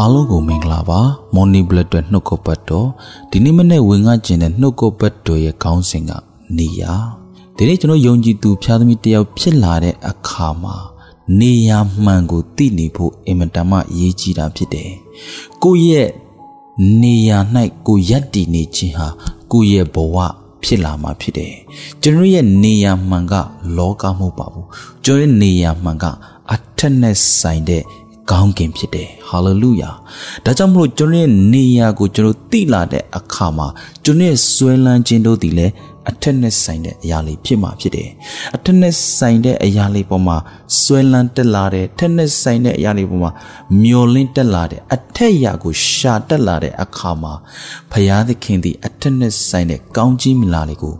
အားလုံးကိုမင်္ဂလာပါမော်နီဘလက်တွေနှုတ်ကပတ်တော်ဒီနေ့မနေ့ဝင်ငါကျင်တဲ့နှုတ်ကပတ်တော်ရဲ့ခေါင်းစဉ်ကနေရာဒီနေ့ကျွန်တော်ယုံကြည်သူဖျားသမီးတယောက်ဖြစ်လာတဲ့အခါမှာနေရာမှန်ကိုသိနေဖို့အင်မတန်မှအရေးကြီးတာဖြစ်တယ်ကိုယ့်ရဲ့နေရာ၌ကိုယက်တည်နေခြင်းဟာကိုယ့်ရဲ့ဘဝဖြစ်လာမှာဖြစ်တယ်ကျွန်တော်ရဲ့နေရာမှန်ကလောကမဟုတ်ပါဘူးကျွန်တော်ရဲ့နေရာမှန်ကအထက်နဲ့ဆိုင်တဲ့ ကောင်းကင်ဖြစ်တယ်ဟာလေလုယာဒါကြောင့်မလို့ကျွန်တော်ရဲ့နေရာကိုကျွန်တော်သိလာတဲ့အခါမှာကျွန်တော်ရဲ့ဆွဲလန်းခြင်းတို့ဒီလည်း အထက်နဲ့ဆိုင်တဲ့အရာလေးဖြစ်မှာဖြစ်တယ်အထက်နဲ့ဆိုင်တဲ့အရာလေးပေါ်မှာဆွဲလန်းတက်လာတဲ့ထက်နဲ့ဆိုင်တဲ့အရာလေးပေါ်မှာမျောလင်းတက်လာတဲ့အထက်ရာကိုရှာတက်လာတဲ့အခါမှာဖရာသခင်သည်အထက်နဲ့ဆိုင်တဲ့ကောင်းကြီးမလာလေးကို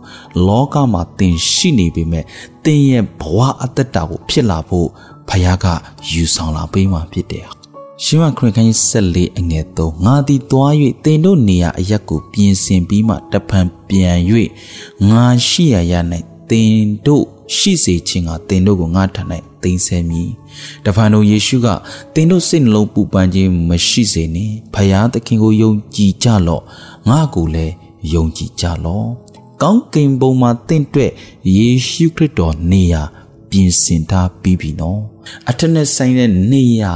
လောကမှာသင်ရှိနေပေမဲ့သင်ရဲ့ဘဝအတ္တတာကိုဖြစ်လာဖို့ဖယားကယူဆောင်လာပေးမှဖြစ်တယ် ရှင်မခရစ်ခန်းကြီးဆက်လေးအငယ်သုံးငါသည်သွား၍တင်တို့နေရာအရက်ကိုပြင်ဆင်ပြီးမှတဖန်ပြန်၍ငါရှိရရ၌တင်တို့ရှိစေခြင်းကတင်တို့ကိုငါထ၌သိမ်းဆဲမည်တဖန်တို့ယေရှုကတင်တို့စိတ်နှလုံးပူပန်ခြင်းမရှိစေနှင့်ဖယားသခင်ကိုယုံကြည်ကြလော့ငါကိုလည်းယုံကြည်ကြလော့ကောင်းကင်ဘုံမှာတင့်တွဲ့ယေရှုခရစ်တော်နေရာပြင်ဆင်ထားပြီးပြီနော်အထက်နဲ့ဆိုင်တဲ့နေရာ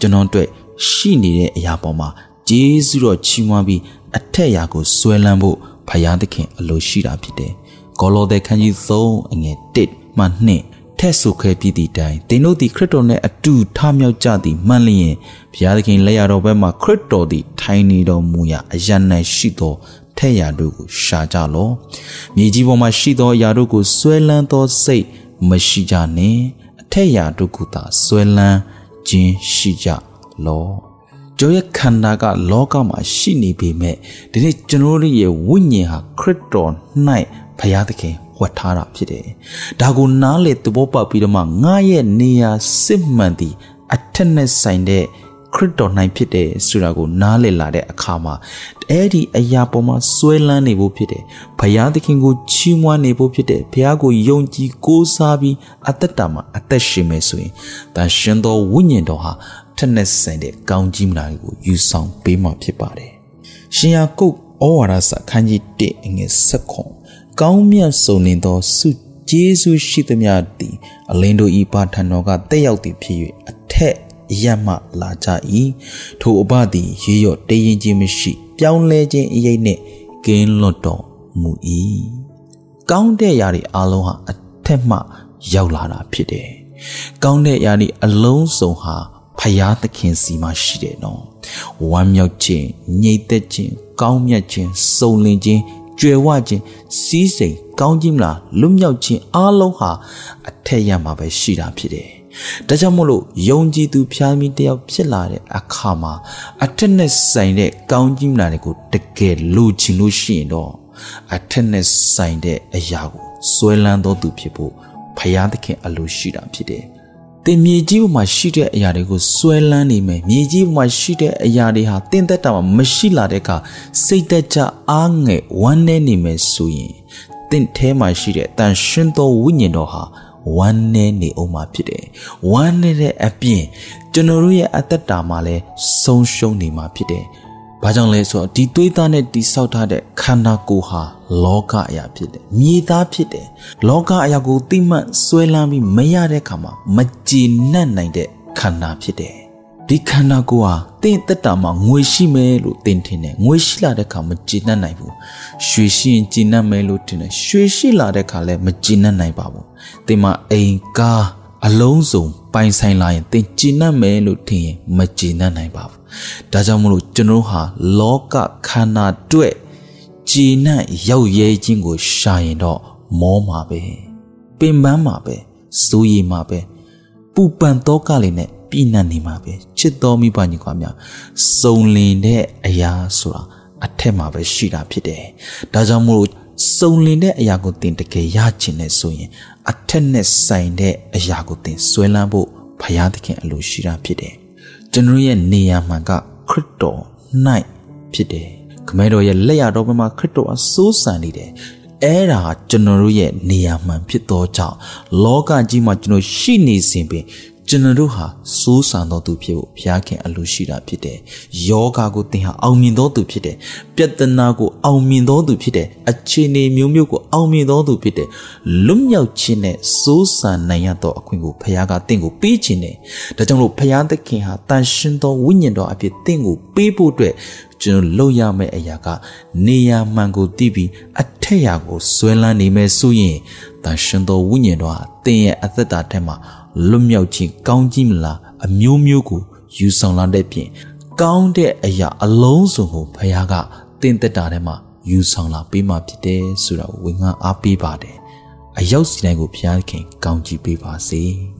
ကျွန်တော်တို့ရှိနေတဲ့အရာပေါ်မှာဂျေဇုတော်ချီးမွမ်းပြီးအထက်ရာကိုဆွဲလန်းဖို့ဖယားသခင်အလိုရှိတာဖြစ်တယ်။ကောလောသဲခန်းကြီး3အငယ်1မှ2ထက်ဆိုခဲ့ပြီးသည့်တိုင်သင်တို့သည်ခရစ်တော်နှင့်အတူထမြောက်ကြသည်မှန်လျင်ဘုရားသခင်လက်ရတော်ဘက်မှခရစ်တော်သည်ထိုင်နေတော်မူရာအရန်၌ရှိသောထက်ရာတို့ကိုရှာကြလော့။မြေကြီးပေါ်မှာရှိသောအရာတို့ကိုဆွဲလန်းသောစိတ်မရှိကြနဲ့အထက်ရာတို့ကသာဆွဲလန်း ခြင်းရှိကြလောကျွန်ရဲ့ခန္ဓာကလောကမှာရှိနေပေမဲ့ဒီနေ့ကျွန်တော်တို့ရဲ့ဝိညာဉ်ဟာခရစ်တော်၌ဘုရားသခင်ဝတ်ထားတာဖြစ်တယ်။ဒါကိုနားလေသဘောပေါက်ပြီးတော့မှငါရဲ့နေရာစစ်မှန်သည့်အထက်နဲ့ဆိုင်တဲ့ ခရစ်တော်၌ဖြစ်တယ်ဆိုတာကိုနားလည်လာတဲ့အခါမှာအဲ့ဒီအရာပေါ်မှာဆွဲလန်းနေဖို့ဖြစ်တယ်။ဘုရားသခင်ကိုချီးမွမ်းနေဖို့ဖြစ်တယ်။ဘုရားကိုယုံကြည်ကိုးစားပြီးအသက်တာမှာအသက်ရှင်မယ်ဆိုရင်ဒါရှင်သောဝိညာဉ်တော်ဟာထက်နဲ့ဆိုင်တဲ့ကောင်းကြီးမလာကိုယူဆောင်ပေးမှဖြစ်ပါတယ်။ရှင်ယာကုတ်ဩဝါဒစာခန်းကြီး1အငယ်7ခွန်ကောင်းမြတ်စုံနေသောစုကျေးဇူးရှိသမျှသည်အလင်းတို့ဤပါထံတော်ကတက်ရောက်သည်ဖြစ်၍အထက် ရမှလာကြ၏ထိုအပသည်ရေရော့တရင်ချင်းမရှိ ပြောင်းလဲခြင်းအရေးနှင့်ကင်းလွတ်တော်မူ၏ကောင်းတဲ့ຢာတွေအလုံးဟာအထက်မှရောက်လာတာဖြစ်တယ်ကောင်းတဲ့ຢာတွေအလုံးစုံဟာဖယားသခင်စီမှာရှိတယ်နော်ဝမ်းမြောက်ခြင်းညိတ်သက်ခြင်းကောင်းမြတ်ခြင်းစုံလင်ခြင်းကြွယ်ဝခြင်းစီးစိမ်ကောင်းခြင်းမလားလွတ်မြောက်ခြင်းအလုံးဟာအထက်ရမှာပဲရှိတာဖြစ်တယ် ဒါကြောင့်မို့လို့ယုံကြည်သူဖျားမီတယောက်ဖြစ်လာတဲ့အခါမှာအထက်နဲ့ဆိုင်တဲ့ကောင်းကြီးမလာတွေကိုတကယ်လိုချင်လို့ရှိရင်တော့အထက်နဲ့ဆိုင်တဲ့အရာကိုစွဲလန်းတော်သူဖြစ်ဖို့ဖျားသခင်အလိုရှိတာဖြစ်တယ်။တင်မြေကြီးပေါ်မှာရှိတဲ့အရာတွေကိုစွဲလန်းနေမယ်။မြေကြီးပေါ်မှာရှိတဲ့အရာတွေဟာတင်သက်တာမှာမရှိလာတဲ့အခါစိတ်သက်ကြအားငယ်ဝမ်းနည်းနေမယ်ဆိုရင်တင့်ထဲမှာရှိတဲ့တန်ရှင်းသောဝိညာဉ်တော်ဟာ ဝမ်းနည်းနေအောင်မှာဖြစ်တယ်။ဝမ်းနည်းတဲ့အပြင်ကျွန်တော်တို့ရဲ့အသက်တာမှာလည်းဆုံးရှုံးနေမှာဖြစ်တယ်။ဘာကြောင့်လဲဆိုတော့ဒီသွေးသားနဲ့တိဆောက်ထားတဲ့ခန္ဓာကိုယ်ဟာလောကအရာဖြစ်တယ်။မြေသားဖြစ်တယ်။လောကအရာကိုသိမှတ်ဆွဲလန်းပြီးမရတဲ့ခါမှာမကြည်နပ်နိုင်တဲ့ခန္ဓာဖြစ်တယ်။ ဒီခန္ဓာကိုယ်ဟာတင့်တက်တာမှာငွေရှိမယ်လို့တင်ထင်တယ်ငွေရှိလာတဲ့ခါမကြည်နပ်နိုင်ဘူးရွှေရှိရင်ကြည်နပ်မယ်လို့ထင်တယ်ရွှေရှိလာတဲ့ခါလည်းမကြည်နပ်နိုင်ပါဘူးတင်မအိမ်ကားအလုံးစုံပိုင်ဆိုင်လာရင်တင်ကြည်နပ်မယ်လို့ထင်ရင်မကြည်နပ်နိုင်ပါဘူးဒါကြောင့်မလို့ကျွန်တော်ဟာလောကခန္ဓာတွေ့ကြည်နပ်ရောက်ရဲခြင်းကိုရှာရင်တော့မောမှာပဲပင်ပန်းမှာပဲစိုးရိမ်မှာပဲပူပန်တော့ကလေးနဲ့ ပြည့်နှံ့နေမှာပဲချစ်တော်မိဘညီကွာများစုံလင်တဲ့အရာဆိုတာအထက်မှာပဲရှိတာဖြစ်တယ်ဒါကြောင့်မို့စုံလင်တဲ့အရာကိုသင်တကယ်ရချင်နေဆိုရင်အထက်နဲ့ဆိုင်တဲ့အရာကိုသင်ဆွဲလန်းဖို့ဘုရားသခင်အလိုရှိတာဖြစ်တယ်ကျွန်တော်ရဲ့နေရာမှန်ကခရစ်တော်၌ဖြစ်တယ်ခမဲတော်ရဲ့လက်ရတော်ဘက်မှာခရစ်တော်အစိုးစံနေတယ်အဲ့ဒါကျွန်တော်တို့ရဲ့နေရာမှန်ဖြစ်သောကြောင့်လောကကြီးမှာကျွန်တော်ရှိနေစဉ်ပင် ကျွန်တော်တို့ဟာစိုးစံတော်သူဖြစ်ဖို့ဘုရားခင်အလိုရှိတာဖြစ်တယ်။ယောဂါကိုသင်ဟာအောင်မြင်တော်သူဖြစ်တယ်။ပြဿနာကိုအောင်မြင်တော်သူဖြစ်တယ်။အခြေအနေမျိုးမျိုးကိုအောင်မြင်တော်သူဖြစ်တယ်။လွတ်မြောက်ခြင်းနဲ့စိုးစံနိုင်ရသောအခွင့်ကိုဘုရားကသင်ကိုပေးခြင်းတယ်။ဒါကြောင့်လို့ဘုရားသခင်ဟာတန်ရှင်သောဝိညာဉ်တော်အဖြစ်သင်ကိုပေးဖို့အတွက်ကျွန်တော်လုပ်ရမယ့်အရာကနေရာမှန်ကိုသိပြီးအထက်ရာကိုဆွဲလန်းနေမယ်ဆိုရင်တန်ရှင်သောဝိညာဉ်တော်ဟာသင်ရဲ့အသက်တာထဲမှာ လွတ်မြောက်ခြင်းကောင်းကြီးမလားအမျိုးမျိုးကိုယူဆောင်လာတဲ့ပြင်ကောင်းတဲ့အရာအလုံးစုံကိုဘုရားကသင်သက်တာထဲမှာယူဆောင်လာပေးမှဖြစ်တယ်ဆိုတာကိုဝင်ငါအားပေးပါတယ်အရောက်စီတိုင်းကိုဘုရားခင်ကောင်းချီးပေးပါစေ။